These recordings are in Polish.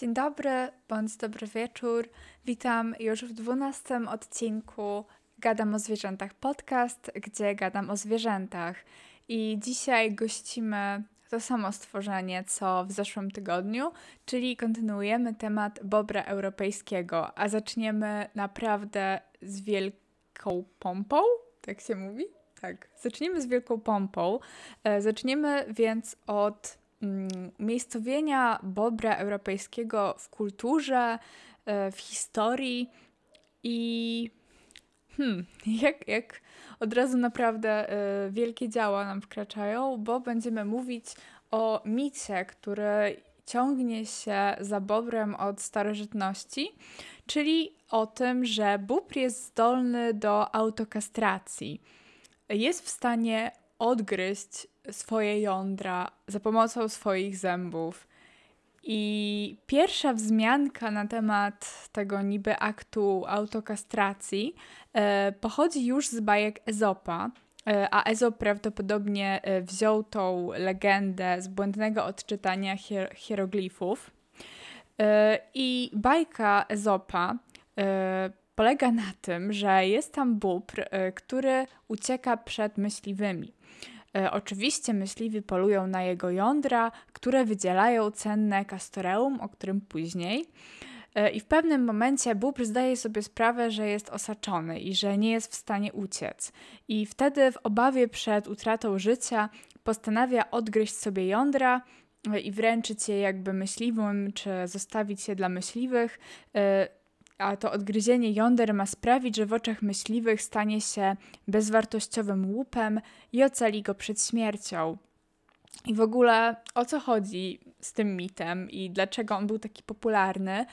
Dzień dobry, bądź dobry wieczór. Witam już w dwunastym odcinku Gadam o zwierzętach podcast, gdzie gadam o zwierzętach. I dzisiaj gościmy to samo stworzenie, co w zeszłym tygodniu, czyli kontynuujemy temat bobra europejskiego, a zaczniemy naprawdę z wielką pompą, tak się mówi? Tak, zaczniemy z wielką pompą. E, zaczniemy więc od miejscowienia bobra europejskiego w kulturze, e, w historii i hmm, jak, jak od razu naprawdę e, wielkie działa nam wkraczają, bo będziemy mówić o micie, który ciągnie się za bobrem od starożytności, czyli o tym, że bóbr jest zdolny do autokastracji. Jest w stanie odgryźć swoje jądra za pomocą swoich zębów. I pierwsza wzmianka na temat tego niby aktu autokastracji e, pochodzi już z bajek Ezopa, e, a Ezop prawdopodobnie e, wziął tą legendę z błędnego odczytania hier hieroglifów. E, I bajka Ezopa polega na tym, że jest tam bóbr, który ucieka przed myśliwymi. E, oczywiście myśliwi polują na jego jądra, które wydzielają cenne kastoreum, o którym później. E, I w pewnym momencie bóbr zdaje sobie sprawę, że jest osaczony i że nie jest w stanie uciec. I wtedy, w obawie przed utratą życia, postanawia odgryźć sobie jądra e, i wręczyć je jakby myśliwym, czy zostawić je dla myśliwych, a to odgryzienie jąder ma sprawić, że w oczach myśliwych stanie się bezwartościowym łupem i ocali go przed śmiercią. I w ogóle o co chodzi z tym mitem i dlaczego on był taki popularny?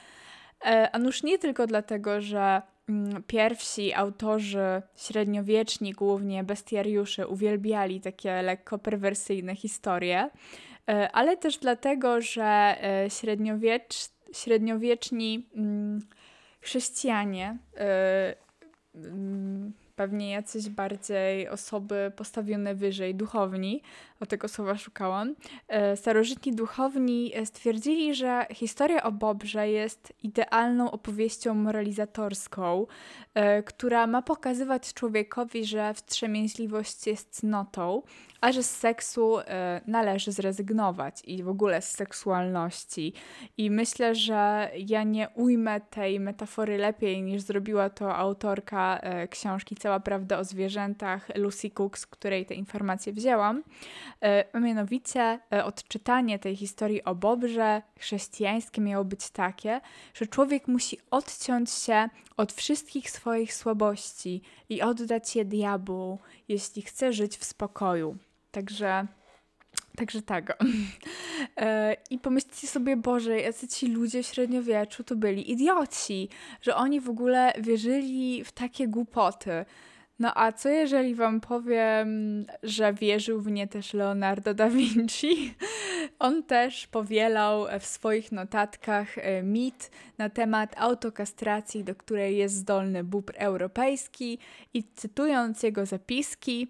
E, a nuż nie tylko dlatego, że mm, pierwsi autorzy średniowieczni, głównie bestiariusze, uwielbiali takie lekko perwersyjne historie, e, ale też dlatego, że e, średniowiecz, średniowieczni mm, chrześcijanie, y, mm, pewnie jacyś bardziej osoby postawione wyżej, duchowni, o tego słowa szukałam, y, starożytni duchowni stwierdzili, że historia o Bobrze jest idealną opowieścią moralizatorską, y, która ma pokazywać człowiekowi, że wstrzemięźliwość jest cnotą, a że z seksu należy zrezygnować i w ogóle z seksualności. I myślę, że ja nie ujmę tej metafory lepiej niż zrobiła to autorka książki Cała Prawda o Zwierzętach Lucy Cook, z której te informacje wzięłam. Y, mianowicie odczytanie tej historii o Bobrze chrześcijańskie miało być takie, że człowiek musi odciąć się od wszystkich swoich słabości i oddać je diabłu, jeśli chce żyć w spokoju. Także Także tak. E, I pomyślcie sobie, Boże, jacy ci ludzie w średniowieczu to byli idioci, że oni w ogóle wierzyli w takie głupoty. No a co jeżeli wam powiem, że wierzył w nie też Leonardo da Vinci? On też powielał w swoich notatkach e, mit na temat autokastracji, do której jest zdolny bóbr europejski i cytując jego zapiski,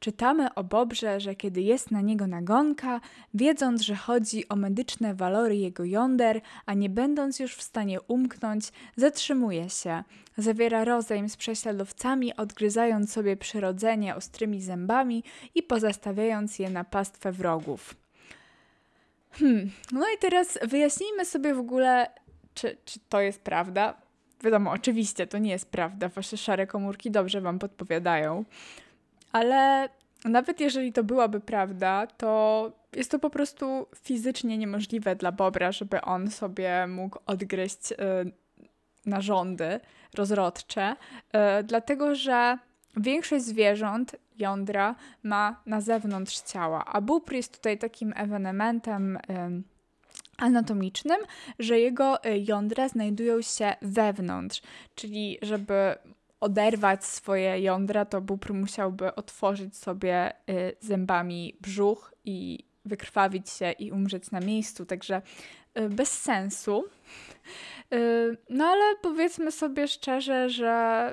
Czytamy o Bobrze, że kiedy jest na niego nagonka, wiedząc, że chodzi o medyczne walory jego jąder, a nie będąc już w stanie umknąć, zatrzymuje się. Zawiera rozejm z prześladowcami, odgryzając sobie przyrodzenie ostrymi zębami i pozastawiając je na pastwę wrogów. Hmm, no i teraz wyjaśnijmy sobie w ogóle, czy, czy to jest prawda. Wiadomo, oczywiście to nie jest prawda, wasze szare komórki dobrze wam podpowiadają. Ale nawet jeżeli to byłaby prawda, to jest to po prostu fizycznie niemożliwe dla Bobra, żeby on sobie mógł odgryźć y, narządy rozrodcze, y, dlatego że większość zwierząt jądra ma na zewnątrz ciała, a bóbr jest tutaj takim ewenementem. Y, anatomicznym, że jego jądra znajdują się wewnątrz, czyli żeby oderwać swoje jądra, to bóbr musiałby otworzyć sobie y, zębami brzuch i wykrwawić się i umrzeć na miejscu, także y, bez sensu. Y, no ale powiedzmy sobie szczerze, że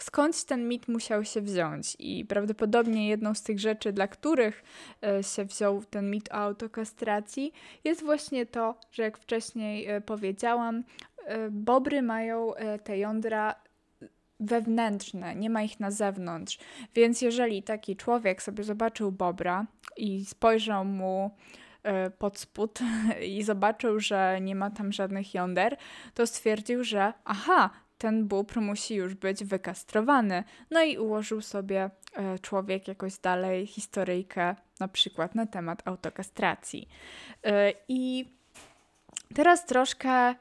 skądś ten mit musiał się wziąć. I prawdopodobnie jedną z tych rzeczy, dla których się wziął ten mit o autokastracji, jest właśnie to, że jak wcześniej powiedziałam, bobry mają te jądra wewnętrzne, nie ma ich na zewnątrz. Więc jeżeli taki człowiek sobie zobaczył bobra i spojrzał mu pod spód i zobaczył, że nie ma tam żadnych jąder, to stwierdził, że aha, ten bóbr musi już być wykastrowany. No i ułożył sobie e, człowiek jakoś dalej historyjkę, na przykład na temat autokastracji. E, I teraz troszkę e,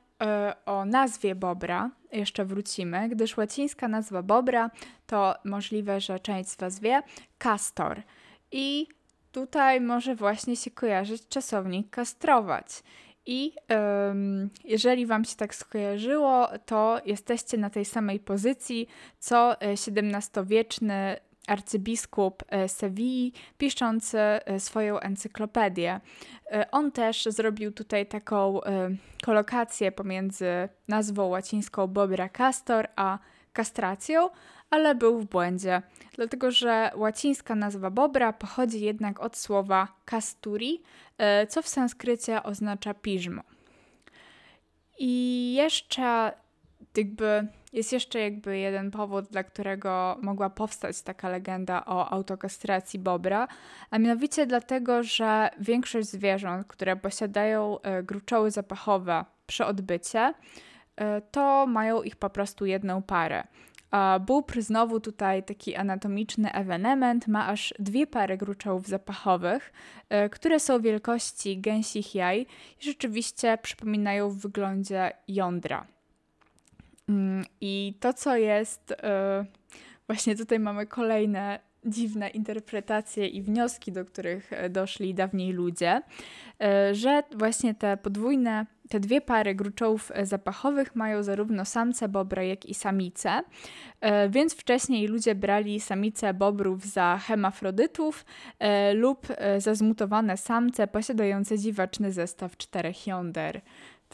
o nazwie bobra jeszcze wrócimy, gdyż łacińska nazwa bobra to możliwe, że część z Was wie, castor. I tutaj może właśnie się kojarzyć czasownik kastrować. I um, jeżeli Wam się tak skojarzyło, to jesteście na tej samej pozycji co XVII-wieczny e, arcybiskup e, Sewilli, piszący e, swoją encyklopedię. On też zrobił tutaj taką kolokację pomiędzy nazwą łacińską Bobra Castor a kastracją, ale był w błędzie, dlatego że łacińska nazwa bobra pochodzi jednak od słowa casturi, e, co w sanskrycie oznacza piżmo. I jeszcze jakby jest jeszcze jakby jeden powód, dla którego mogła powstać taka legenda o autokastracji bobra, a mianowicie dlatego, że większość zwierząt, które posiadają e, gruczoły zapachowe przy odbycie, e, to mają ich po prostu jedną parę. A bóbr znowu tutaj taki anatomiczny ewenement ma aż dwie pary gruczołów zapachowych, e, które są wielkości gęsich jaj i rzeczywiście przypominają w wyglądzie jądra. Mm, I to, co jest, e, właśnie tutaj mamy kolejne dziwne interpretacje i wnioski, do których e, doszli dawniej ludzie, że właśnie te podwójne te dwie pary gruczołów e, zapachowych mają zarówno samce bobra, jak i samice, e, więc wcześniej ludzie brali samice bobrów za hemafrodytów e, lub za zmutowane samce posiadające dziwaczny zestaw czterech jąder.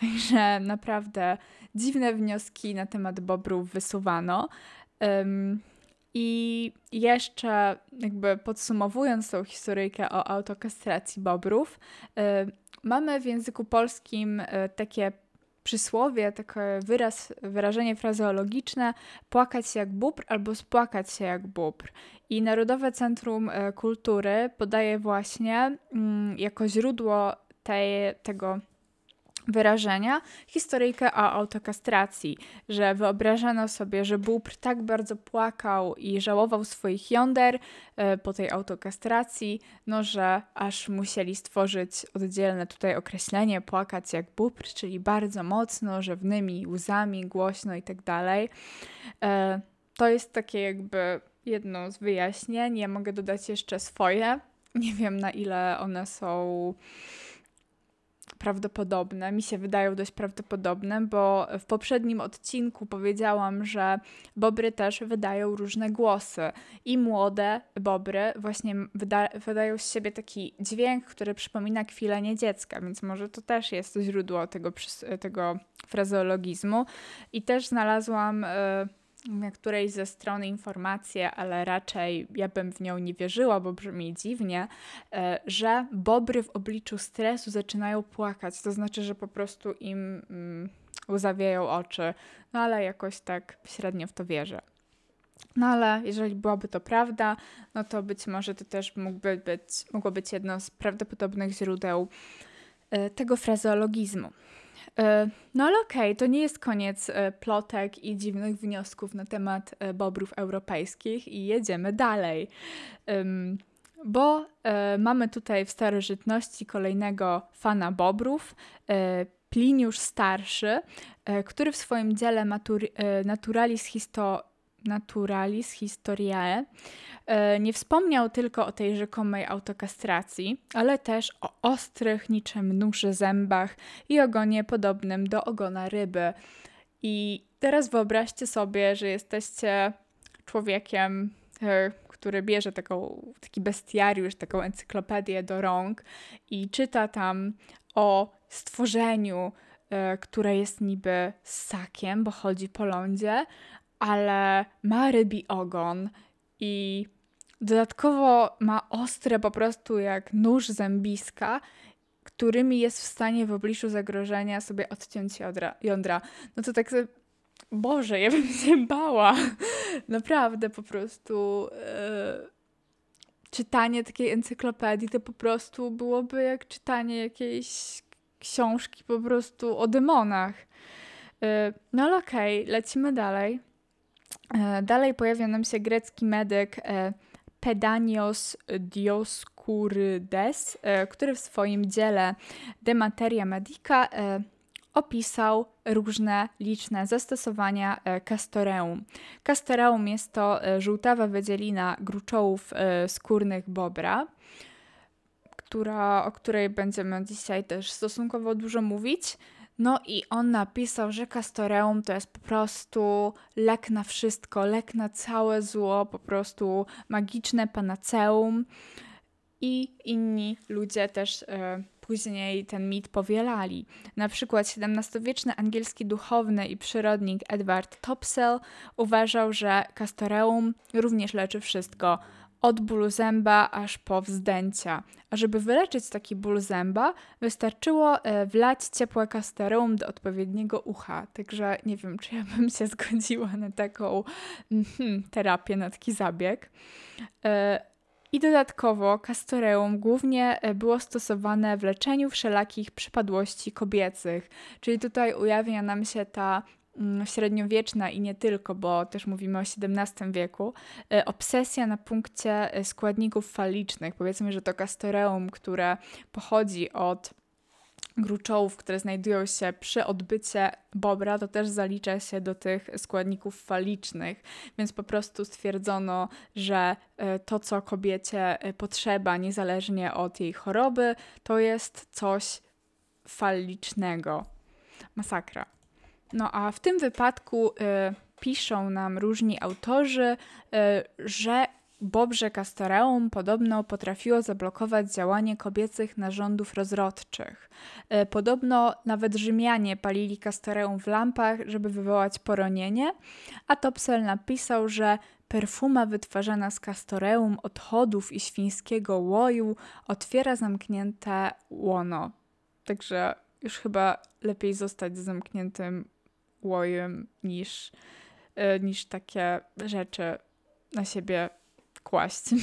Także naprawdę dziwne wnioski na temat bobrów wysuwano. I jeszcze jakby podsumowując tą historyjkę o autokastracji bobrów, Mamy w języku polskim e, takie przysłowie, taki wyraz, wyrażenie frazeologiczne płakać się jak bóbr albo spłakać się jak bóbr. I Narodowe Centrum e, Kultury podaje właśnie mm, jako źródło tej, tego wyrażenia historyjkę o autokastracji, że wyobrażano sobie, że Bóbr tak bardzo płakał i żałował swoich jąder e, po tej autokastracji, no że aż musieli stworzyć oddzielne tutaj określenie płakać jak Bóbr, czyli bardzo mocno, rzewnymi łzami, głośno i tak dalej. E, to jest takie jakby jedno z wyjaśnień. Ja mogę dodać jeszcze swoje. Nie wiem na ile one są prawdopodobne, mi się wydają dość prawdopodobne, bo w poprzednim odcinku powiedziałam, że bobry też wydają różne głosy i młode bobry właśnie wyda wydają z siebie taki dźwięk, który przypomina kwilenie dziecka, więc może to też jest źródło tego, tego frazeologizmu. I też znalazłam. Yy, na którejś ze stron informację, ale raczej ja bym w nią nie wierzyła, bo brzmi dziwnie, e, że bobry w obliczu stresu zaczynają płakać. To znaczy, że po prostu im mm, łzawieją oczy, no ale jakoś tak średnio w to wierzę. No ale jeżeli byłaby to prawda, no to być może to też mógłby być, mogło być jedno z prawdopodobnych źródeł e, tego frazeologizmu. E, no ale okej, okay, to nie jest koniec e, plotek i dziwnych wniosków na temat e, bobrów europejskich i jedziemy dalej. Bo mamy tutaj w starożytności kolejnego fana bobrów, Pliniusz Starszy, który w swoim dziele Naturalis Histo Naturalis Historiae e, nie wspomniał tylko o tej rzekomej autokastracji, ale też o ostrych niczym nóż zębach i ogonie podobnym do ogona ryby. I teraz wyobraźcie sobie, że jesteście człowiekiem, e, który bierze taką, taki bestiariusz, taką encyklopedię do rąk i czyta tam o stworzeniu, e, które jest niby ssakiem, bo chodzi po lądzie, ale ma rybi ogon i dodatkowo ma ostre po prostu jak nóż zębiska, którymi jest w stanie w obliczu zagrożenia sobie odciąć jądra. jądra. No to tak Boże, ja bym się bała. Naprawdę po prostu e, czytanie takiej encyklopedii to po prostu byłoby jak czytanie jakiejś książki po prostu o demonach. E, no ale okej, okay, lecimy dalej. E, dalej pojawia nam się grecki medyk e, Pedanios Dioskurydes, e, który w swoim dziele De Materia Medica opisał różne liczne zastosowania castoreum. Castoreum jest to żółtawa wydzielina gruczołów skórnych bobra, która, o której będziemy dzisiaj też stosunkowo dużo mówić. No i on napisał, że castoreum to jest po prostu lek na wszystko, lek na całe zło, po prostu magiczne panaceum. I inni ludzie też później ten mit powielali. Na przykład XVII-wieczny angielski duchowny i przyrodnik Edward Topsell uważał, że castoreum również leczy wszystko, od bólu zęba aż po wzdęcia. A żeby wyleczyć taki ból zęba, wystarczyło e, wlać ciepłe castoreum do odpowiedniego ucha. Także nie wiem, czy ja bym się zgodziła na taką mm, terapię, na taki zabieg. E, i dodatkowo castoreum głównie e, było stosowane w leczeniu wszelakich przypadłości kobiecych, czyli tutaj ujawnia nam się ta średniowieczna i nie tylko, bo też mówimy o XVII wieku, e, obsesja na punkcie e, składników falicznych. Powiedzmy, że to castoreum, które pochodzi od gruczołów, które znajdują się przy odbycie bobra, to też zalicza się do tych składników falicznych, więc po prostu stwierdzono, że e, to, co kobiecie potrzeba, niezależnie od jej choroby, to jest coś falicznego. Masakra. No a w tym wypadku y, piszą nam różni autorzy, y, że Bobrze Castoreum podobno potrafiło zablokować działanie kobiecych narządów rozrodczych. E, podobno nawet Rzymianie palili Castoreum w lampach, żeby wywołać poronienie, a Topsel napisał, że perfuma wytwarzana z Castoreum, odchodów i świńskiego łoju otwiera zamknięte łono. Także już chyba lepiej zostać zamkniętym łojem niż, e, niż takie rzeczy na siebie kłaść.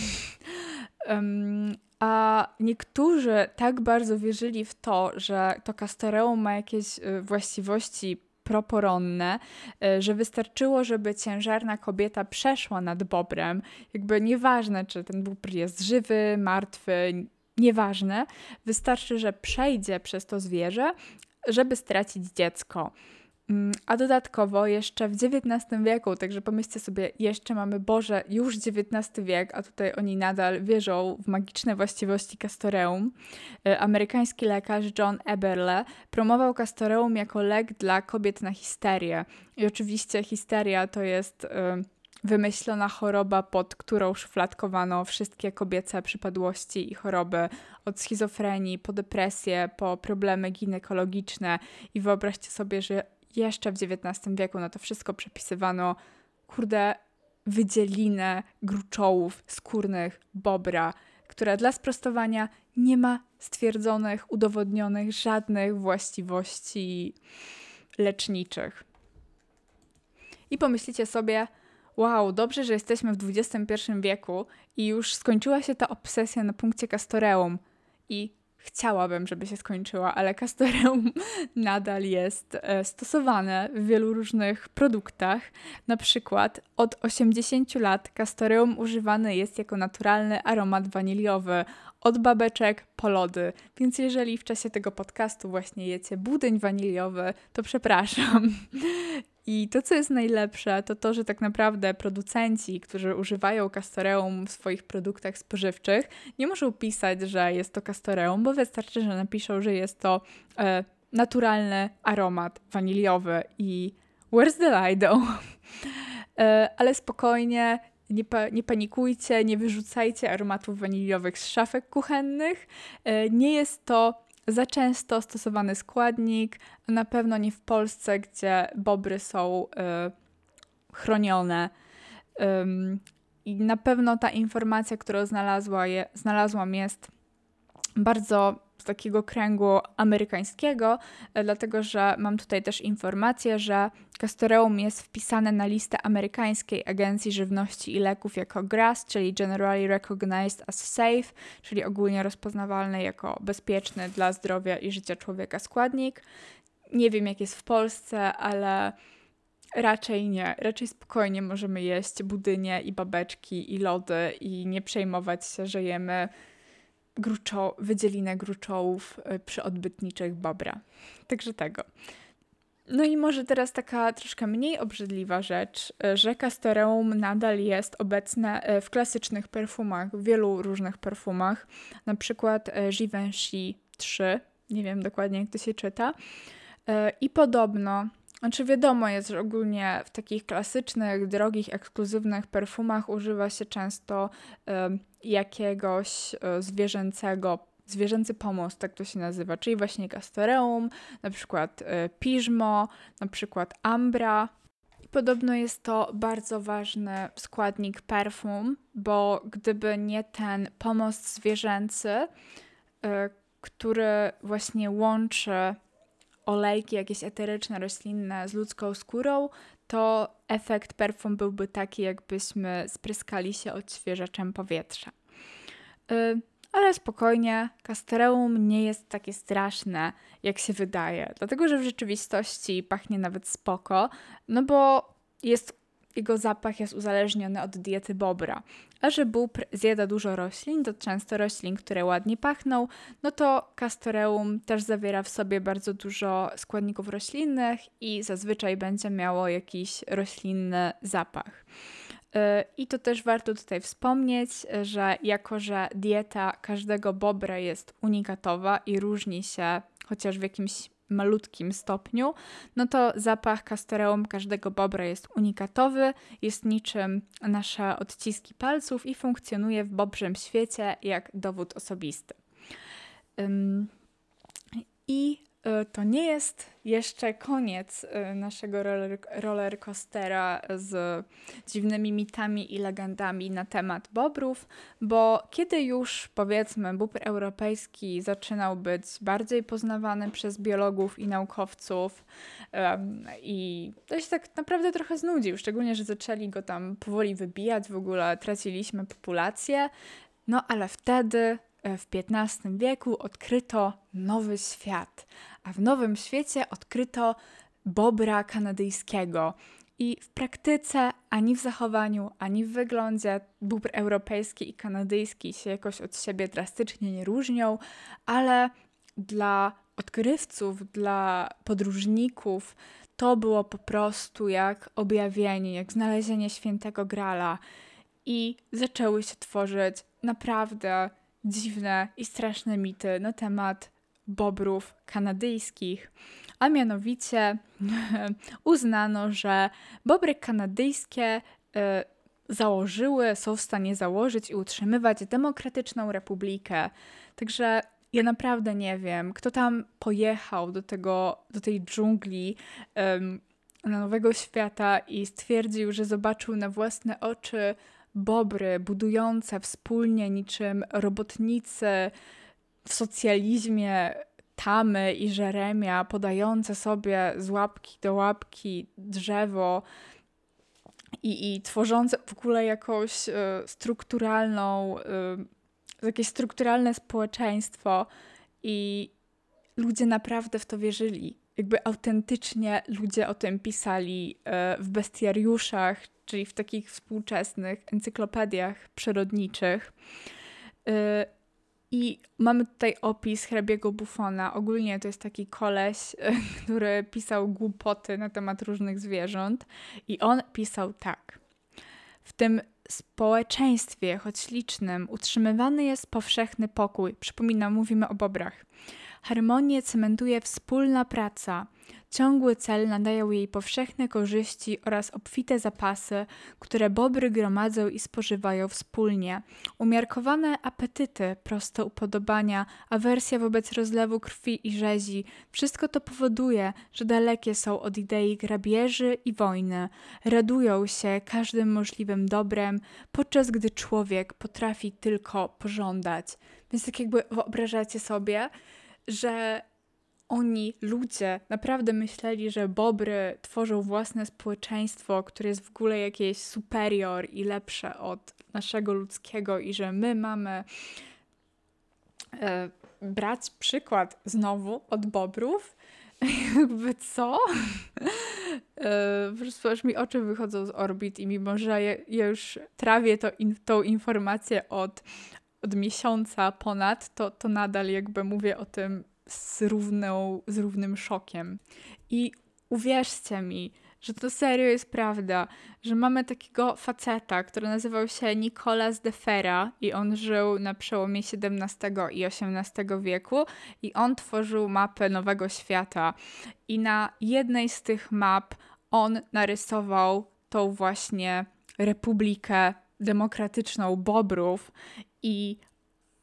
a niektórzy tak bardzo wierzyli w to, że to kastereum ma jakieś y, właściwości proporonne, y, że wystarczyło, żeby ciężarna kobieta przeszła nad bobrem. Jakby nieważne, czy ten bóbr jest żywy, martwy, nieważne. Wystarczy, że przejdzie przez to zwierzę, żeby stracić dziecko. Mm, a dodatkowo jeszcze w XIX wieku, także pomyślcie sobie, jeszcze mamy Boże, już XIX wiek, a tutaj oni nadal wierzą w magiczne właściwości castoreum. E, amerykański lekarz John Eberle promował castoreum jako lek dla kobiet na histerię. I oczywiście histeria to jest e, wymyślona choroba, pod którą szufladkowano wszystkie kobiece przypadłości i choroby, od schizofrenii po depresję, po problemy ginekologiczne. I wyobraźcie sobie, że jeszcze w XIX wieku na to wszystko przepisywano, kurde, wydzielinę gruczołów skórnych bobra, która dla sprostowania nie ma stwierdzonych, udowodnionych żadnych właściwości leczniczych. I pomyślicie sobie, wow, dobrze, że jesteśmy w XXI wieku i już skończyła się ta obsesja na punkcie Castoreum i chciałabym, żeby się skończyła, ale kastoreum nadal jest e, stosowane w wielu różnych produktach. Na przykład od 80 lat kastoreum używany jest jako naturalny aromat waniliowy od babeczek po lody. Więc jeżeli w czasie tego podcastu właśnie jecie budyń waniliowy, to przepraszam. I to, co jest najlepsze, to to, że tak naprawdę producenci, którzy używają castoreum w swoich produktach spożywczych, nie muszą pisać, że jest to castoreum, bo wystarczy, że napiszą, że jest to e, naturalny aromat waniliowy i where's the Lido? e, ale spokojnie, nie, pa, nie panikujcie, nie wyrzucajcie aromatów waniliowych z szafek kuchennych. E, nie jest to za często stosowany składnik, na pewno nie w Polsce, gdzie bobry są y, chronione. I na pewno ta informacja, którą znalazła je, znalazłam, jest bardzo z takiego kręgu amerykańskiego, e, dlatego że mam tutaj też informację, że Castoreum jest wpisane na listę amerykańskiej Agencji Żywności i Leków jako GRAS, czyli Generally Recognized as Safe, czyli ogólnie rozpoznawalny jako bezpieczny dla zdrowia i życia człowieka składnik. Nie wiem, jak jest w Polsce, ale raczej nie. Raczej spokojnie możemy jeść budynie i babeczki i lody i nie przejmować się, że jemy gruczo, wydzielinę gruczołów y, przyodbytniczych Bobra. Także tego. No i może teraz taka troszkę mniej obrzydliwa rzecz, y, że Castoreum nadal jest obecne y, w klasycznych perfumach, w wielu różnych perfumach, na przykład Givenchy 3, nie wiem dokładnie jak to się czyta. I podobno znaczy wiadomo jest, że ogólnie w takich klasycznych, drogich, ekskluzywnych perfumach używa się często y, jakiegoś y, zwierzęcego, zwierzęcy pomost, tak to się nazywa, czyli właśnie castoreum, na przykład y, piżmo, na przykład ambra. Podobno jest to bardzo ważny składnik perfum, bo gdyby nie ten pomost zwierzęcy, y, który właśnie łączy olejki jakieś eteryczne, roślinne z ludzką skórą, to efekt perfum byłby taki, jakbyśmy spryskali się odświeżaczem powietrza. Yy, ale spokojnie, Castoreum nie jest takie straszne, jak się wydaje, dlatego że w rzeczywistości pachnie nawet spoko, no bo jest jego zapach jest uzależniony od diety bobra. A że bóbr zjada dużo roślin, to często roślin, które ładnie pachną, no to castoreum też zawiera w sobie bardzo dużo składników roślinnych i zazwyczaj będzie miało jakiś roślinny zapach. Y, I to też warto tutaj wspomnieć, że jako że dieta każdego bobra jest unikatowa i różni się chociaż w jakimś malutkim stopniu, no to zapach castoreum każdego bobra jest unikatowy, jest niczym nasze odciski palców i funkcjonuje w bobrzym świecie jak dowód osobisty. I E, to nie jest jeszcze koniec e, naszego roller, coastera z dziwnymi mitami i legendami na temat bobrów, bo kiedy już powiedzmy bóbr europejski zaczynał być bardziej poznawany przez biologów i naukowców um, i to się tak naprawdę trochę znudził, szczególnie, że zaczęli go tam powoli wybijać, w ogóle traciliśmy populację, no ale wtedy E, w XV wieku odkryto nowy świat, a w nowym świecie odkryto bobra kanadyjskiego. I w praktyce, ani w zachowaniu, ani w wyglądzie bóbr europejski i kanadyjski się jakoś od siebie drastycznie nie różnią, ale dla odkrywców, dla podróżników to było po prostu jak objawienie, jak znalezienie świętego grala. I zaczęły się tworzyć naprawdę dziwne i straszne mity na temat bobrów kanadyjskich, a mianowicie uznano, że bobry kanadyjskie y, założyły, są w stanie założyć i utrzymywać demokratyczną republikę. Także ja naprawdę nie wiem, kto tam pojechał do tego, do tej dżungli na Nowego Świata i stwierdził, że zobaczył na własne oczy bobry budujące wspólnie niczym robotnicy w socjalizmie Tamy i Żeremia, podające sobie z łapki do łapki drzewo i, i tworzące w ogóle jakąś y, strukturalną, y, jakieś strukturalne społeczeństwo i ludzie naprawdę w to wierzyli. Jakby autentycznie ludzie o tym pisali y, w bestiariuszach czyli w takich współczesnych encyklopediach przyrodniczych. Y, I mamy tutaj opis hrabiego Buffona. Ogólnie to jest taki koleś, który pisał głupoty na temat różnych zwierząt. I on pisał tak. W tym społeczeństwie, choć licznym, utrzymywany jest powszechny pokój. Przypominam, mówimy o bobrach. Harmonię cementuje wspólna praca. Ciągły cel nadają jej powszechne korzyści oraz obfite zapasy, które bobry gromadzą i spożywają wspólnie. Umiarkowane apetyty, proste upodobania, awersja wobec rozlewu krwi i rzezi wszystko to powoduje, że dalekie są od idei grabieży i wojny. Radują się każdym możliwym dobrem, podczas gdy człowiek potrafi tylko pożądać. Więc tak jakby wyobrażacie sobie, że oni, ludzie, naprawdę myśleli, że bobry tworzą własne społeczeństwo, które jest w ogóle jakieś superior i lepsze od naszego ludzkiego, i że my mamy e, brać przykład znowu od bobrów. Jakby co? e, po prostu aż mi oczy wychodzą z orbit i mimo, że ja, ja już trawię to in, tą informację od, od miesiąca ponad, to, to nadal jakby mówię o tym z, równą, z równym szokiem. I uwierzcie mi, że to serio jest prawda, że mamy takiego faceta, który nazywał się Nicolas de Ferra i on żył na przełomie XVII i XVIII wieku i on tworzył mapę Nowego Świata i na jednej z tych map on narysował tą właśnie republikę demokratyczną Bobrów i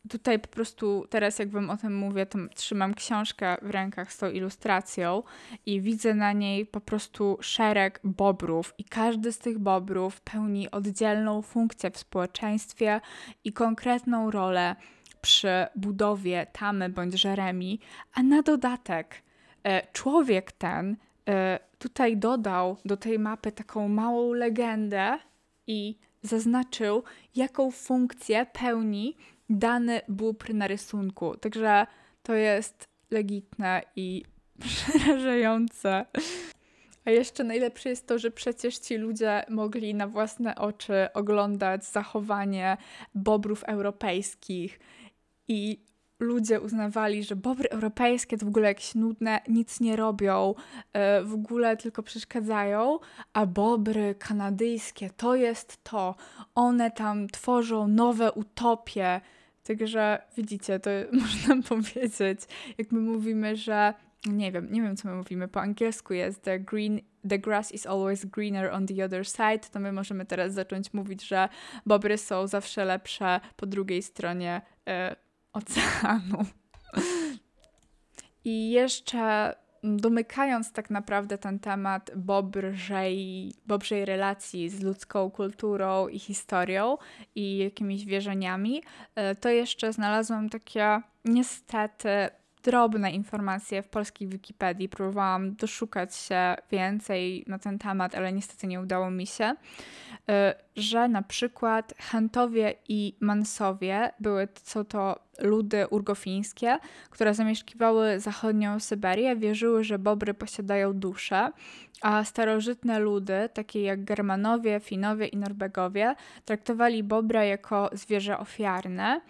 tutaj po prostu teraz jak wam o tym mówię, to trzymam książkę w rękach z tą ilustracją i widzę na niej po prostu szereg bobrów i każdy z tych bobrów pełni oddzielną funkcję w społeczeństwie i konkretną rolę przy budowie tamy bądź żeremi, a na dodatek e, człowiek ten e, tutaj dodał do tej mapy taką małą legendę i zaznaczył, jaką funkcję pełni dany bóbr na rysunku. Także to jest legitne i przerażające. A jeszcze najlepsze jest to, że przecież ci ludzie mogli na własne oczy oglądać zachowanie bobrów europejskich i ludzie uznawali, że bobry europejskie to w ogóle jakieś nudne, nic nie robią, e, w ogóle tylko przeszkadzają, a bobry kanadyjskie to jest to. One tam tworzą nowe utopie. Także widzicie, to można powiedzieć, jak my mówimy, że nie wiem, nie wiem co my mówimy, po angielsku jest the green, the grass is always greener on the other side, to my możemy teraz zacząć mówić, że bobry są zawsze lepsze po drugiej stronie e, oceanu. I jeszcze domykając tak naprawdę ten temat bobrzej, bobrzej relacji z ludzką kulturą i historią i jakimiś wierzeniami, e, to jeszcze znalazłam takie niestety drobne informacje w polskiej Wikipedii. Próbowałam doszukać się więcej na ten temat, ale niestety nie udało mi się. Y, że na przykład Chętowie i Mansowie były, co to ludy urgofińskie, które zamieszkiwały zachodnią Syberię, wierzyły, że bobry posiadają duszę, a starożytne ludy, takie jak Germanowie, Finowie i Norwegowie, traktowali bobra jako zwierzę ofiarne.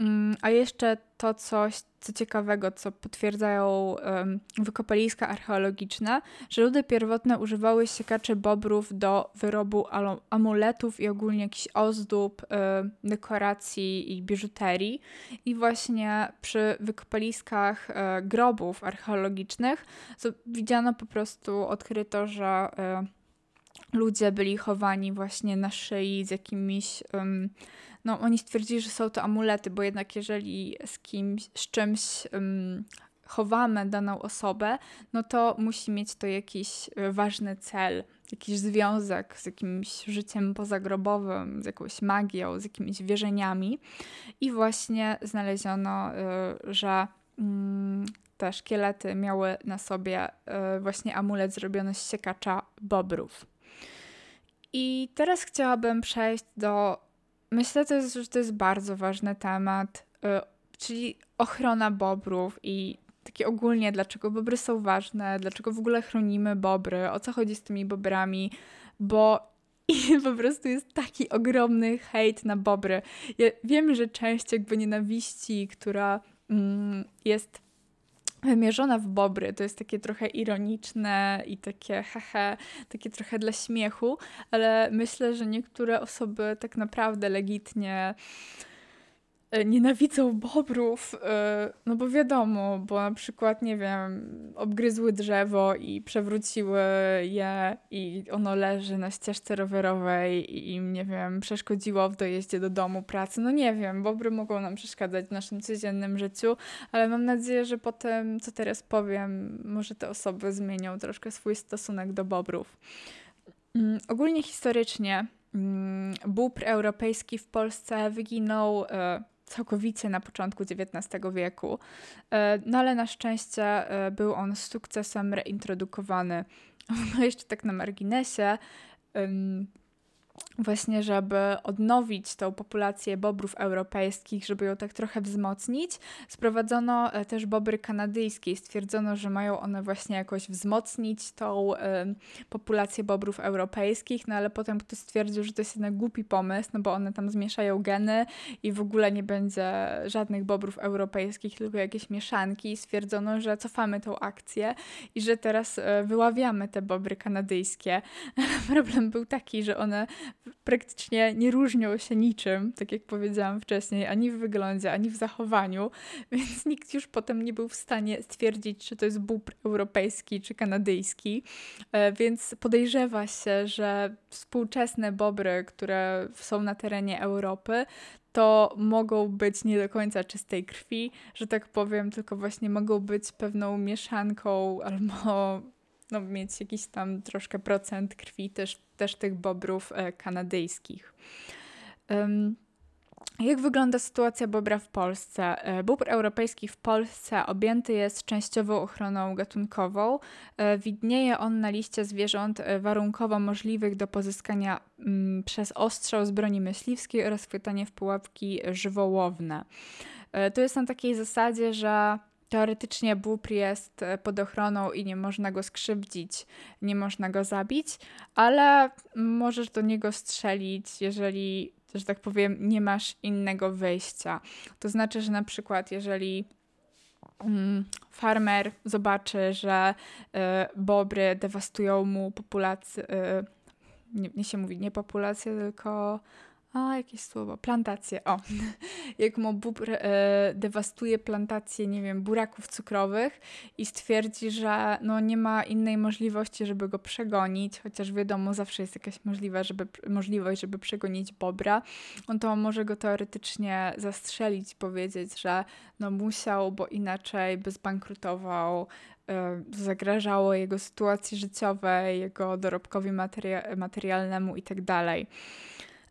Mm, a jeszcze to coś, co ciekawego, co potwierdzają um, wykopaliska archeologiczne, że ludy pierwotne używały siekaczy bobrów do wyrobu amuletów i ogólnie jakichś ozdób, y, dekoracji i biżuterii. I właśnie przy wykopaliskach y, grobów archeologicznych widziano po prostu, odkryto, że y, ludzie byli chowani właśnie na szyi z jakimiś no oni stwierdzili, że są to amulety, bo jednak jeżeli z kimś, z czymś um, chowamy daną osobę, no to musi mieć to jakiś e, ważny cel, jakiś związek z jakimś życiem pozagrobowym, z jakąś magią, z jakimiś wierzeniami. I właśnie znaleziono, y, że mm, te szkielety miały na sobie y, właśnie amulet zrobiony z siekacza bobrów. I teraz chciałabym przejść do Myślę też, że to jest bardzo ważny temat, y, czyli ochrona bobrów i takie ogólnie, dlaczego bobry są ważne, dlaczego w ogóle chronimy bobry, o co chodzi z tymi bobrami, bo i po prostu jest taki ogromny hejt na bobry. Ja wiem, że część jakby nienawiści, która mm, jest wymierzona w bobry. To jest takie trochę ironiczne i takie hehe, takie trochę dla śmiechu, ale myślę, że niektóre osoby tak naprawdę legitnie nienawidzą bobrów, e, no bo wiadomo, bo na przykład, nie wiem, obgryzły drzewo i przewróciły je i ono leży na ścieżce rowerowej i im, nie wiem, przeszkodziło w dojeździe do domu, pracy. No nie wiem, bobry mogą nam przeszkadzać w naszym codziennym życiu, ale mam nadzieję, że po tym, co teraz powiem, może te osoby zmienią troszkę swój stosunek do bobrów. Mm, ogólnie historycznie mm, bóbr europejski w Polsce wyginął e, całkowicie na początku XIX wieku. E, no ale na szczęście e, był on z sukcesem reintrodukowany. No jeszcze tak na marginesie, właśnie, żeby odnowić tą populację bobrów europejskich, żeby ją tak trochę wzmocnić, sprowadzono e, też bobry kanadyjskie stwierdzono, że mają one właśnie jakoś wzmocnić tą y, populację bobrów europejskich, no ale potem ktoś stwierdził, że to jest jednak głupi pomysł, no bo one tam zmieszają geny i w ogóle nie będzie żadnych bobrów europejskich, tylko jakieś mieszanki stwierdzono, że cofamy tą akcję i że teraz y, wyławiamy te bobry kanadyjskie. Problem był taki, że one praktycznie nie różnią się niczym, tak jak powiedziałam wcześniej, ani w wyglądzie, ani w zachowaniu, więc nikt już potem nie był w stanie stwierdzić, czy to jest bóbr europejski czy kanadyjski, e, więc podejrzewa się, że współczesne bobry, które są na terenie Europy, to mogą być nie do końca czystej krwi, że tak powiem, tylko właśnie mogą być pewną mieszanką albo no, mieć jakiś tam troszkę procent krwi też, też tych bobrów e, kanadyjskich. Jak wygląda sytuacja bobra w Polsce? E, bóbr europejski w Polsce objęty jest częściową ochroną gatunkową. E, widnieje on na liście zwierząt warunkowo możliwych do pozyskania mm, przez ostrzał z broni myśliwskiej oraz chwytanie w pułapki żywołowne. To jest na takiej zasadzie, że teoretycznie bóbr jest e, pod ochroną i nie można go skrzywdzić, nie można go zabić, ale możesz do niego strzelić, jeżeli, że tak powiem, nie masz innego wyjścia. To znaczy, że na przykład, jeżeli mm, farmer zobaczy, że y, bobry dewastują mu populację, y, nie, nie się mówi nie populację, tylko a, jakieś słowo. Plantacje. O, jak mu bóbr e, dewastuje plantację, nie wiem, buraków cukrowych i stwierdzi, że no nie ma innej możliwości, żeby go przegonić, chociaż wiadomo, zawsze jest jakaś możliwa, żeby, możliwość, żeby przegonić bobra, on to może go teoretycznie zastrzelić, powiedzieć, że no musiał, bo inaczej by zbankrutował, e, zagrażało jego sytuacji życiowej, jego dorobkowi materia materialnemu itd.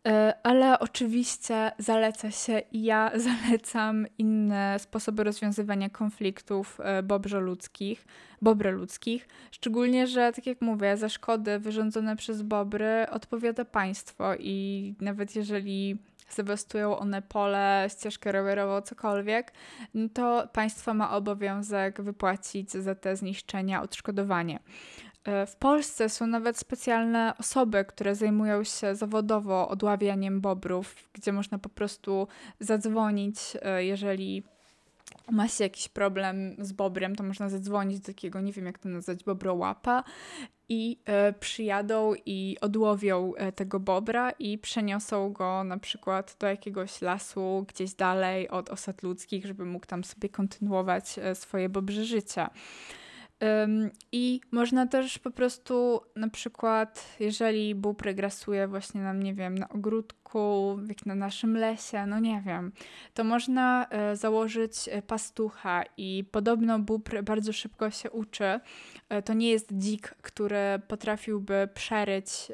E, ale oczywiście zaleca się i ja zalecam inne sposoby rozwiązywania konfliktów e, bobrze ludzkich, bobry ludzkich, szczególnie, że tak jak mówię, za szkody wyrządzone przez bobry odpowiada państwo i nawet jeżeli zdewastują one pole, ścieżkę rowerową, cokolwiek, no to państwo ma obowiązek wypłacić za te zniszczenia odszkodowanie. E, w Polsce są nawet specjalne osoby, które zajmują się zawodowo odławianiem bobrów, gdzie można po prostu zadzwonić, e, jeżeli ma się jakiś problem z bobrem, to można zadzwonić do takiego, nie wiem jak to nazwać, bobrołapa i e, przyjadą i odłowią tego bobra i przeniosą go na przykład do jakiegoś lasu gdzieś dalej od osad ludzkich, żeby mógł tam sobie kontynuować swoje bobrze życia. I można też po prostu na przykład, jeżeli bóbr grasuje właśnie nam, nie wiem, na ogródku, jak na naszym lesie, no nie wiem, to można e, założyć e, pastucha i podobno bóbr bardzo szybko się uczy. E, to nie jest dzik, który potrafiłby przeryć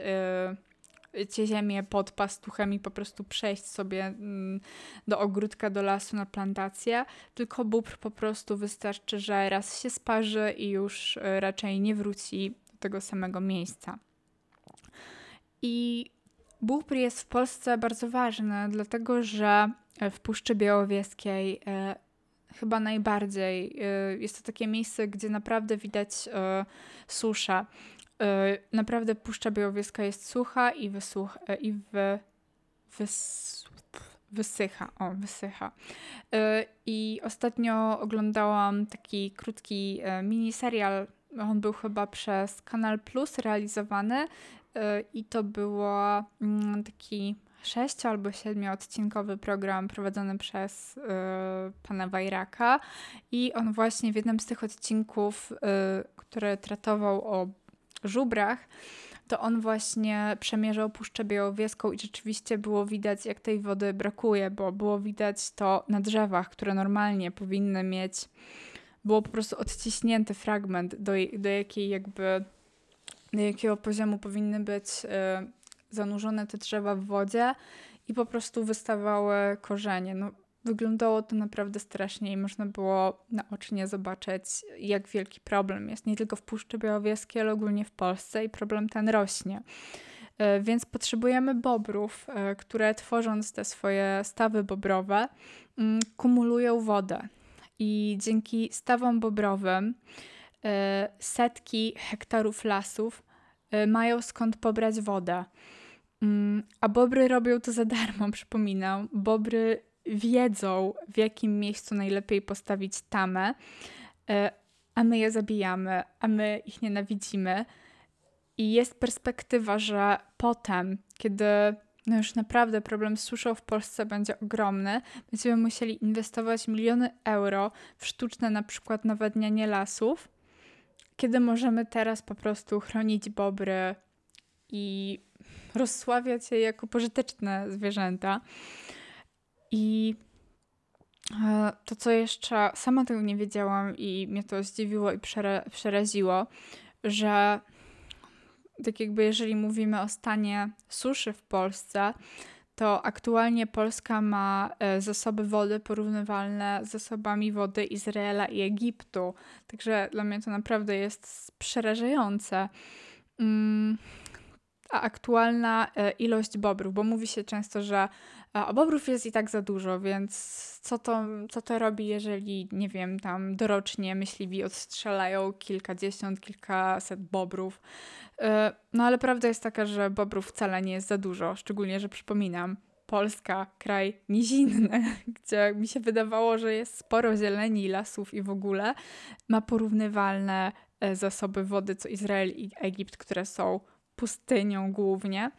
cię ziemię pod pastuchem i po prostu przejść sobie mm, do ogródka, do lasu na plantację, tylko bóbr po prostu wystarczy, że raz się sparzy i już e, raczej nie wróci do tego samego miejsca. I bóbr jest w Polsce bardzo ważny, dlatego że w Puszczy Białowieskiej e, chyba najbardziej. E, jest to takie miejsce, gdzie naprawdę widać e, suszę. E, naprawdę Puszcza Białowieska jest sucha i, wysuch, e, i wy, wys, wysycha. O, wysycha. E, I ostatnio oglądałam taki krótki miniserial. On był chyba przez Kanal Plus realizowany i to było mm, taki sześcio albo siedmioodcinkowy program prowadzony przez y, pana Wajraka i on właśnie w jednym z tych odcinków, y, który tratował o żubrach, to on właśnie przemierzał Puszczę Białowieską i rzeczywiście było widać, jak tej wody brakuje, bo było widać to na drzewach, które normalnie powinny mieć, było po prostu odciśnięty fragment, do, do jakiej jakby, do jakiego poziomu powinny być y, zanurzone te drzewa w wodzie i po prostu wystawały korzenie. No, wyglądało to naprawdę strasznie i można było naocznie zobaczyć, jak wielki problem jest nie tylko w Puszczy Białowieskiej, ale ogólnie w Polsce i problem ten rośnie. E, więc potrzebujemy bobrów, e, które tworząc te swoje stawy bobrowe, mm, kumulują wodę. I dzięki stawom bobrowym e, setki hektarów lasów mają skąd pobrać wodę. Mm, a bobry robią to za darmo, przypominam. Bobry wiedzą, w jakim miejscu najlepiej postawić tamę, e, a my je zabijamy, a my ich nienawidzimy. I jest perspektywa, że potem, kiedy no już naprawdę problem z suszą w Polsce będzie ogromny, będziemy musieli inwestować miliony euro w sztuczne na przykład nawadnianie lasów, kiedy możemy teraz po prostu chronić bobry i rozsławiać je jako pożyteczne zwierzęta. I e, to, co jeszcze sama tego nie wiedziałam i mnie to zdziwiło i przera przeraziło, że tak jakby jeżeli mówimy o stanie suszy w Polsce, to aktualnie Polska ma e, zasoby wody porównywalne z zasobami wody Izraela i Egiptu. Także dla mnie to naprawdę jest przerażające. Mm, a aktualna e, ilość bobrów, bo mówi się często, że a bobrów jest i tak za dużo, więc co to, co to robi, jeżeli, nie wiem, tam dorocznie myśliwi odstrzelają kilkadziesiąt, kilkaset bobrów. E, no ale prawda jest taka, że bobrów wcale nie jest za dużo, szczególnie, że przypominam, Polska, kraj nizinny, gdzie mi się wydawało, że jest sporo zieleni, lasów i w ogóle ma porównywalne e, zasoby wody co Izrael i Egipt, które są pustynią głównie.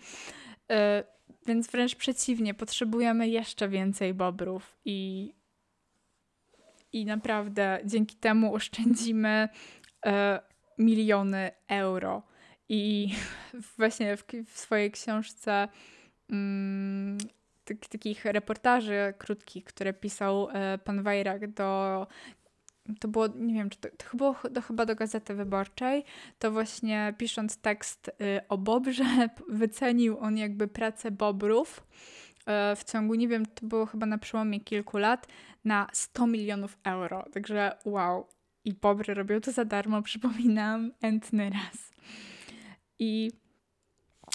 Więc wręcz przeciwnie, potrzebujemy jeszcze więcej bobrów i, i naprawdę dzięki temu oszczędzimy e, miliony euro. I właśnie w, w swojej książce mm, takich reportaży krótkich, które pisał e, pan Wajrak do to było, nie wiem, czy to, to było do, chyba do Gazety Wyborczej, to właśnie pisząc tekst y, o Bobrze, wycenił on jakby pracę Bobrów y, w ciągu, nie wiem, to było chyba na przełomie kilku lat, na 100 milionów euro. Także wow. I Bobry robią to za darmo, przypominam, entny raz. I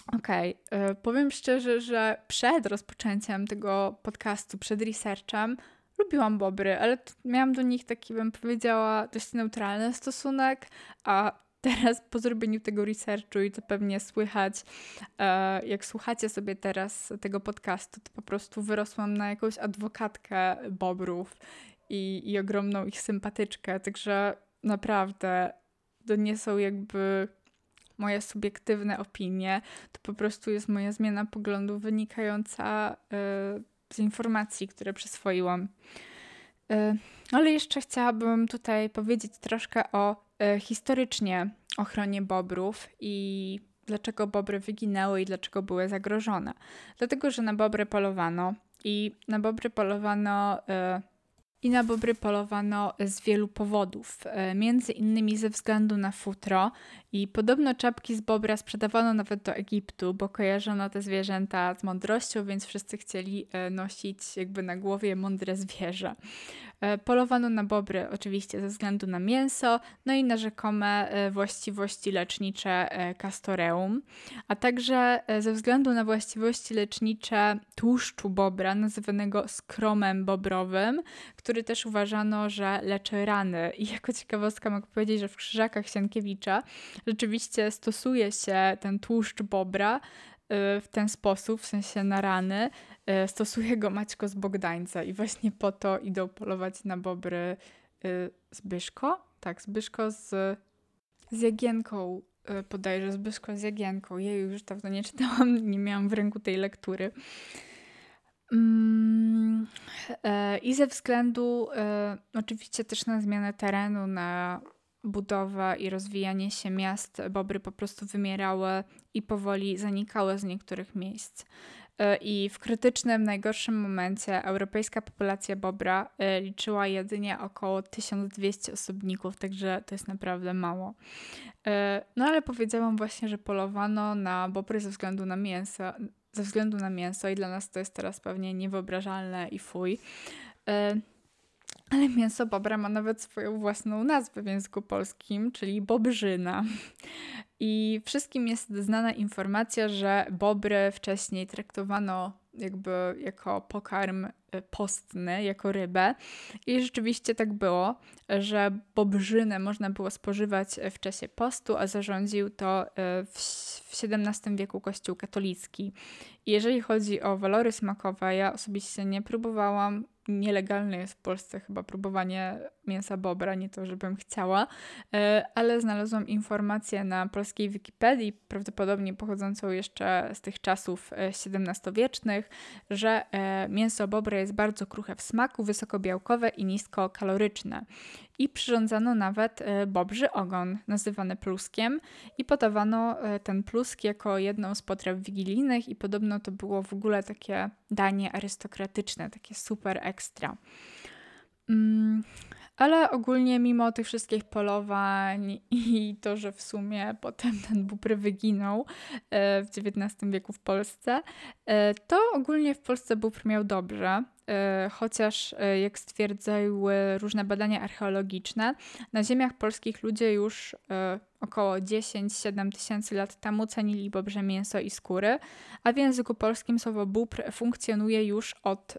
okej, okay, powiem szczerze, że przed rozpoczęciem tego podcastu, przed researchem, lubiłam bobry, ale miałam do nich taki, bym powiedziała, dość neutralny stosunek, a teraz po zrobieniu tego researchu i to pewnie słychać, e, jak słuchacie sobie teraz tego podcastu, to po prostu wyrosłam na jakąś adwokatkę bobrów i, i ogromną ich sympatyczkę, także naprawdę to nie są jakby moje subiektywne opinie, to po prostu jest moja zmiana poglądu wynikająca y, z informacji, które przyswoiłam. E, ale jeszcze chciałabym tutaj powiedzieć troszkę o e, historycznie ochronie bobrów i dlaczego bobry wyginęły i dlaczego były zagrożone. Dlatego, że na bobry polowano i na bobry polowano e, i na bobry polowano z wielu powodów, między innymi ze względu na futro i podobno czapki z bobra sprzedawano nawet do Egiptu, bo kojarzono te zwierzęta z mądrością, więc wszyscy chcieli e, nosić jakby na głowie mądre zwierzę. E, polowano na bobry oczywiście ze względu na mięso, no i na rzekome e, właściwości lecznicze castoreum, a także ze względu na właściwości lecznicze tłuszczu bobra, nazywanego skromem bobrowym, który też uważano, że leczy rany. I jako ciekawostka mogę powiedzieć, że w Krzyżakach Sienkiewicza rzeczywiście stosuje się ten tłuszcz bobra w ten sposób, w sensie na rany, E, stosuje go Maćko z Bogdańca i właśnie po to idą polować na bobry e, Zbyszko? Tak, Zbyszko z, z Jagienką podajże Zbyszko z Jagienką. Ja już dawno nie czytałam, nie miałam w ręku tej lektury. Mm, I ze względu oczywiście też na zmianę terenu, na budowę i rozwijanie się miast, bobry po prostu wymierały i powoli zanikały z niektórych miejsc. E, I w krytycznym, najgorszym momencie europejska populacja bobra e, liczyła jedynie około 1200 osobników, także to jest naprawdę mało. E, no ale powiedziałam właśnie, że polowano na bobry ze względu na mięso, ze względu na mięso i dla nas to jest teraz pewnie niewyobrażalne i fuj. Ale mięso bobra ma nawet swoją własną nazwę w języku polskim, czyli bobrzyna. I wszystkim jest znana informacja, że bobry wcześniej traktowano jakby jako pokarm e, postny, jako rybę. I rzeczywiście tak było, że bobrzynę można było spożywać w czasie postu, a zarządził to e, w XVII wieku Kościół katolicki. I jeżeli chodzi o walory smakowe, ja osobiście nie próbowałam nielegalne jest w Polsce chyba próbowanie mięsa bobra, nie to, żebym chciała, e, ale znalazłam informację na polskiej Wikipedii, prawdopodobnie pochodzącą jeszcze z tych czasów XVII-wiecznych, e, że e, mięso bobra jest bardzo kruche w smaku, wysokobiałkowe i niskokaloryczne i przyrządzano nawet bobrzy ogon, nazywany pluskiem i podawano ten plusk jako jedną z potraw wigilijnych i podobno to było w ogóle takie danie arystokratyczne, takie super ekstra. Mm, ale ogólnie mimo tych wszystkich polowań i to, że w sumie potem ten bóbr wyginął e, w XIX wieku w Polsce, to ogólnie w Polsce bóbr miał dobrze. E, chociaż e, jak stwierdzały różne badania archeologiczne, na ziemiach polskich ludzie już e, około 10-7 tysięcy lat temu cenili bobrze mięso i skóry, a w języku polskim słowo bóbr funkcjonuje już od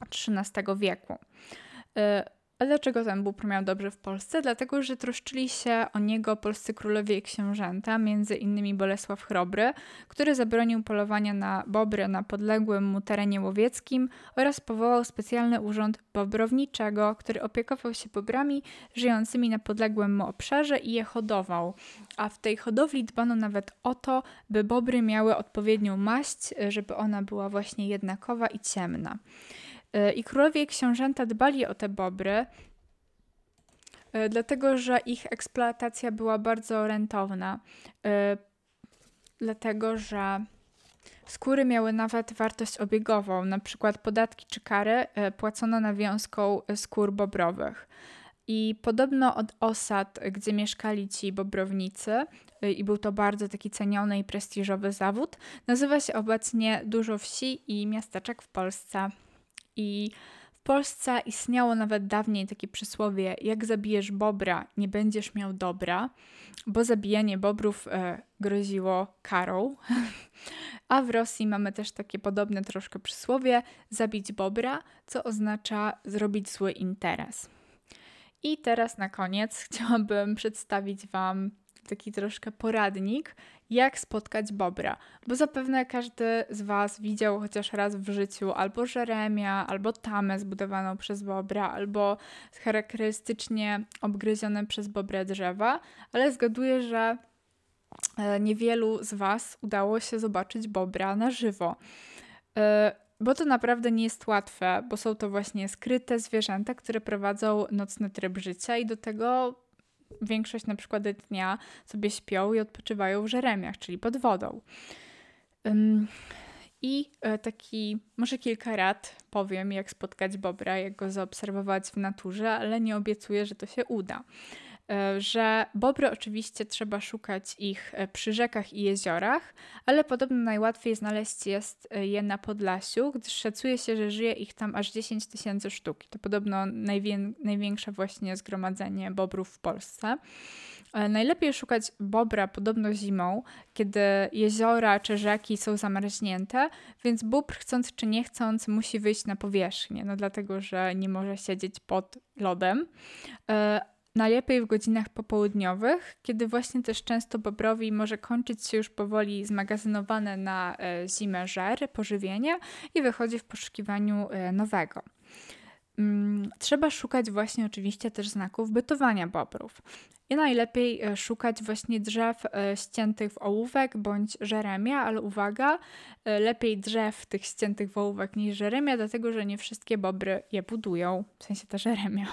XIII wieku. A dlaczego ten bóbr miał dobrze w Polsce? Dlatego, że troszczyli się o niego polscy królowie i książęta, między innymi Bolesław Chrobry, który zabronił polowania na bobry na podległym mu terenie łowieckim oraz powołał specjalny urząd bobrowniczego, który opiekował się bobrami żyjącymi na podległym mu obszarze i je hodował. A w tej hodowli dbano nawet o to, by bobry miały odpowiednią maść, żeby ona była właśnie jednakowa i ciemna. E, I królowie i książęta dbali o te bobry, e, dlatego że ich eksploatacja była bardzo rentowna. E, dlatego, że skóry miały nawet wartość obiegową, na przykład podatki czy kary płacono nawiązką skór bobrowych. I podobno od osad, gdzie mieszkali ci bobrownicy, i był to bardzo taki ceniony i prestiżowy zawód, nazywa się obecnie dużo wsi i miasteczek w Polsce. I w Polsce istniało nawet dawniej takie przysłowie: jak zabijesz bobra, nie będziesz miał dobra, bo zabijanie bobrów e, groziło karą. A w Rosji mamy też takie podobne troszkę przysłowie: zabić bobra, co oznacza zrobić zły interes. I teraz na koniec chciałabym przedstawić Wam taki troszkę poradnik, jak spotkać bobra, bo zapewne każdy z Was widział chociaż raz w życiu albo żeremia, albo tamę zbudowaną przez bobra, albo charakterystycznie obgryzione przez bobrę drzewa, ale zgaduję, że e, niewielu z Was udało się zobaczyć bobra na żywo. E, bo to naprawdę nie jest łatwe, bo są to właśnie skryte zwierzęta, które prowadzą nocny tryb życia i do tego większość na przykład dnia sobie śpią i odpoczywają w żeremiach, czyli pod wodą. I e, taki, może kilka rad powiem, jak spotkać bobra, jak go zaobserwować w naturze, ale nie obiecuję, że to się uda. E, że bobry oczywiście trzeba szukać ich e, przy rzekach i jeziorach, ale podobno najłatwiej znaleźć jest e, je na Podlasiu, gdyż szacuje się, że żyje ich tam aż 10 tysięcy sztuk. To podobno najwię największe właśnie zgromadzenie bobrów w Polsce. Najlepiej szukać bobra podobno zimą, kiedy jeziora czy rzeki są zamarznięte, więc bóbr chcąc czy nie chcąc musi wyjść na powierzchnię, no dlatego, że nie może siedzieć pod lodem Najlepiej w godzinach popołudniowych, kiedy właśnie też często bobrowi może kończyć się już powoli zmagazynowane na e, zimę żer, pożywienie i wychodzi w poszukiwaniu e, nowego. mm, trzeba szukać właśnie oczywiście też znaków bytowania bobrów. I najlepiej e, szukać właśnie drzew ściętych w ołówek bądź żeremia, ale uwaga, lepiej drzew tych ściętych w ołówek niż żeremia, dlatego że nie wszystkie bobry je budują, w sensie ta żeremia.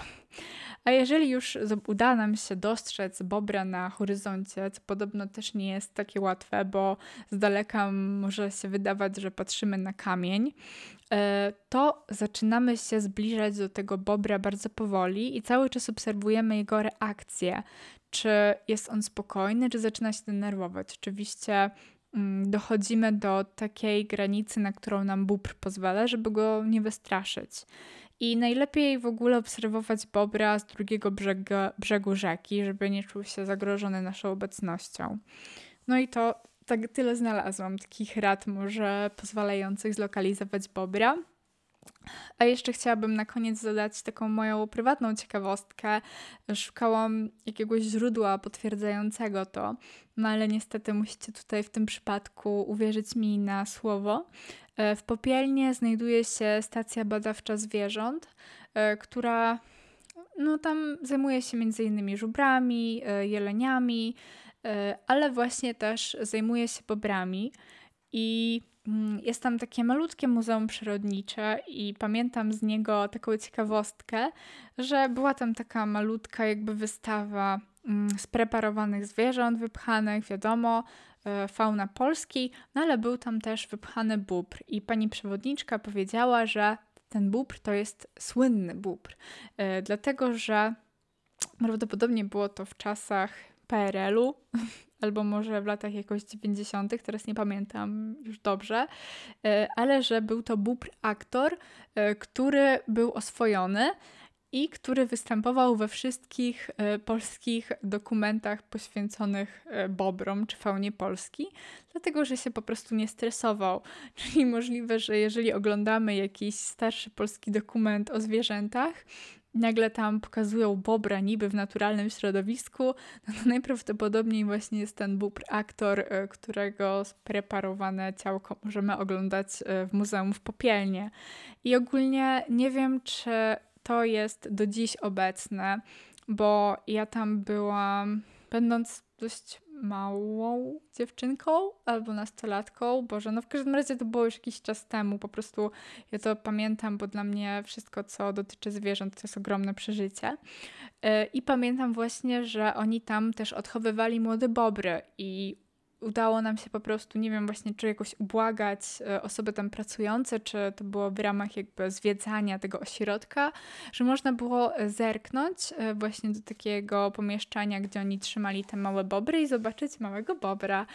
A jeżeli już uda nam się dostrzec bobra na horyzoncie, co podobno też nie jest takie łatwe, bo z daleka może się wydawać, że patrzymy na kamień, to zaczynamy się zbliżać do tego bobra bardzo powoli i cały czas obserwujemy jego reakcję. Czy jest on spokojny, czy zaczyna się denerwować. Oczywiście mm, dochodzimy do takiej granicy, na którą nam bóbr pozwala, żeby go nie wystraszyć. I najlepiej w ogóle obserwować bobra z drugiego brzegu, brzegu rzeki, żeby nie czuł się zagrożony naszą obecnością. No i to tak tyle znalazłam takich rad może pozwalających zlokalizować bobra. A jeszcze chciałabym na koniec zadać taką moją prywatną ciekawostkę. Szukałam jakiegoś źródła potwierdzającego to, no ale niestety musicie tutaj w tym przypadku uwierzyć mi na słowo. E, w Popielnie znajduje się stacja badawcza zwierząt, e, która no, tam zajmuje się innymi żubrami, e, jeleniami, ale właśnie też zajmuje się bobrami. I Mm, jest tam takie malutkie muzeum przyrodnicze i pamiętam z niego taką ciekawostkę, że była tam taka malutka jakby wystawa mm, spreparowanych zwierząt wypchanych, wiadomo, fauna Polski, no ale był tam też wypchany bóbr i pani przewodniczka powiedziała, że ten bóbr to jest słynny bóbr, e, dlatego że prawdopodobnie było to w czasach PRL-u, albo może w latach jakoś 90., teraz nie pamiętam już dobrze, e, ale że był to bóbr aktor, e, który był oswojony i który występował we wszystkich e, polskich dokumentach poświęconych bobrom czy faunie Polski, dlatego że się po prostu nie stresował. Czyli możliwe, że jeżeli oglądamy jakiś starszy polski dokument o zwierzętach, nagle tam pokazują bobra niby w naturalnym środowisku, no to najprawdopodobniej właśnie jest ten bóbr aktor, e, którego spreparowane ciałko możemy oglądać e, w muzeum w Popielnie. I ogólnie nie wiem, czy to jest do dziś obecne, bo ja tam byłam, będąc dość małą dziewczynką albo nastolatką. Boże, no w każdym razie to było już jakiś czas temu. Po prostu ja to pamiętam, bo dla mnie wszystko, co dotyczy zwierząt, to jest ogromne przeżycie. E, I pamiętam właśnie, że oni tam też odchowywali młode bobry i udało nam się po prostu, nie wiem właśnie, czy jakoś ubłagać e, osoby tam pracujące, czy to było w ramach jakby zwiedzania tego ośrodka, że można było e, zerknąć e, właśnie do takiego pomieszczenia, gdzie oni trzymali te małe bobry i zobaczyć małego bobra.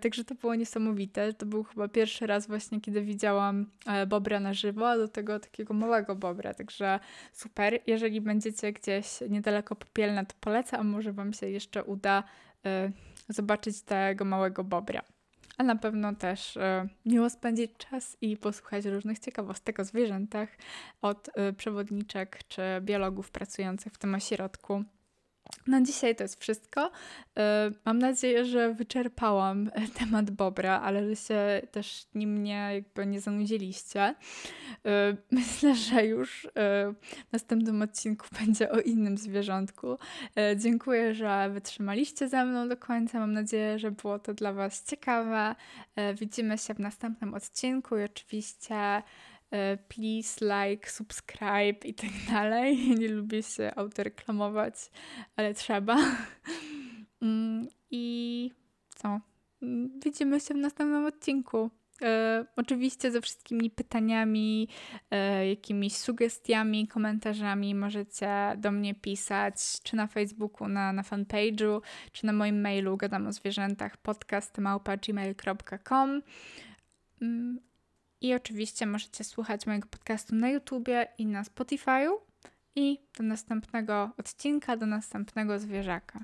Także to było niesamowite. To był chyba pierwszy raz właśnie, kiedy widziałam bobra na żywo, a do tego takiego małego bobra. Także super. Jeżeli będziecie gdzieś niedaleko Popielna, to polecam, może Wam się jeszcze uda zobaczyć tego małego bobra. A na pewno też e, miło spędzić czas i posłuchać różnych ciekawostek o zwierzętach od e, przewodniczek czy biologów pracujących w tym ośrodku. Na dzisiaj to jest wszystko. E, mam nadzieję, że wyczerpałam temat Bobra, ale że się też nim nie, jakby nie zanudziliście. E, myślę, że już e, w następnym odcinku będzie o innym zwierzątku. Dziękuję, że wytrzymaliście ze mną do końca. Mam nadzieję, że było to dla Was ciekawe. Widzimy się w następnym odcinku i oczywiście please, like, subscribe i tak dalej. Nie lubię się autoreklamować, ale trzeba. Mm, I co? Mm, widzimy się w następnym odcinku. E, oczywiście ze wszystkimi pytaniami, e, jakimiś sugestiami, komentarzami możecie do mnie pisać, czy na Facebooku, na, na fanpage'u, czy na moim mailu gadam o zwierzętach podcast.gmail.com i oczywiście możecie słuchać mojego podcastu na YouTubie i na Spotify'u. I do następnego odcinka, do następnego zwierzaka.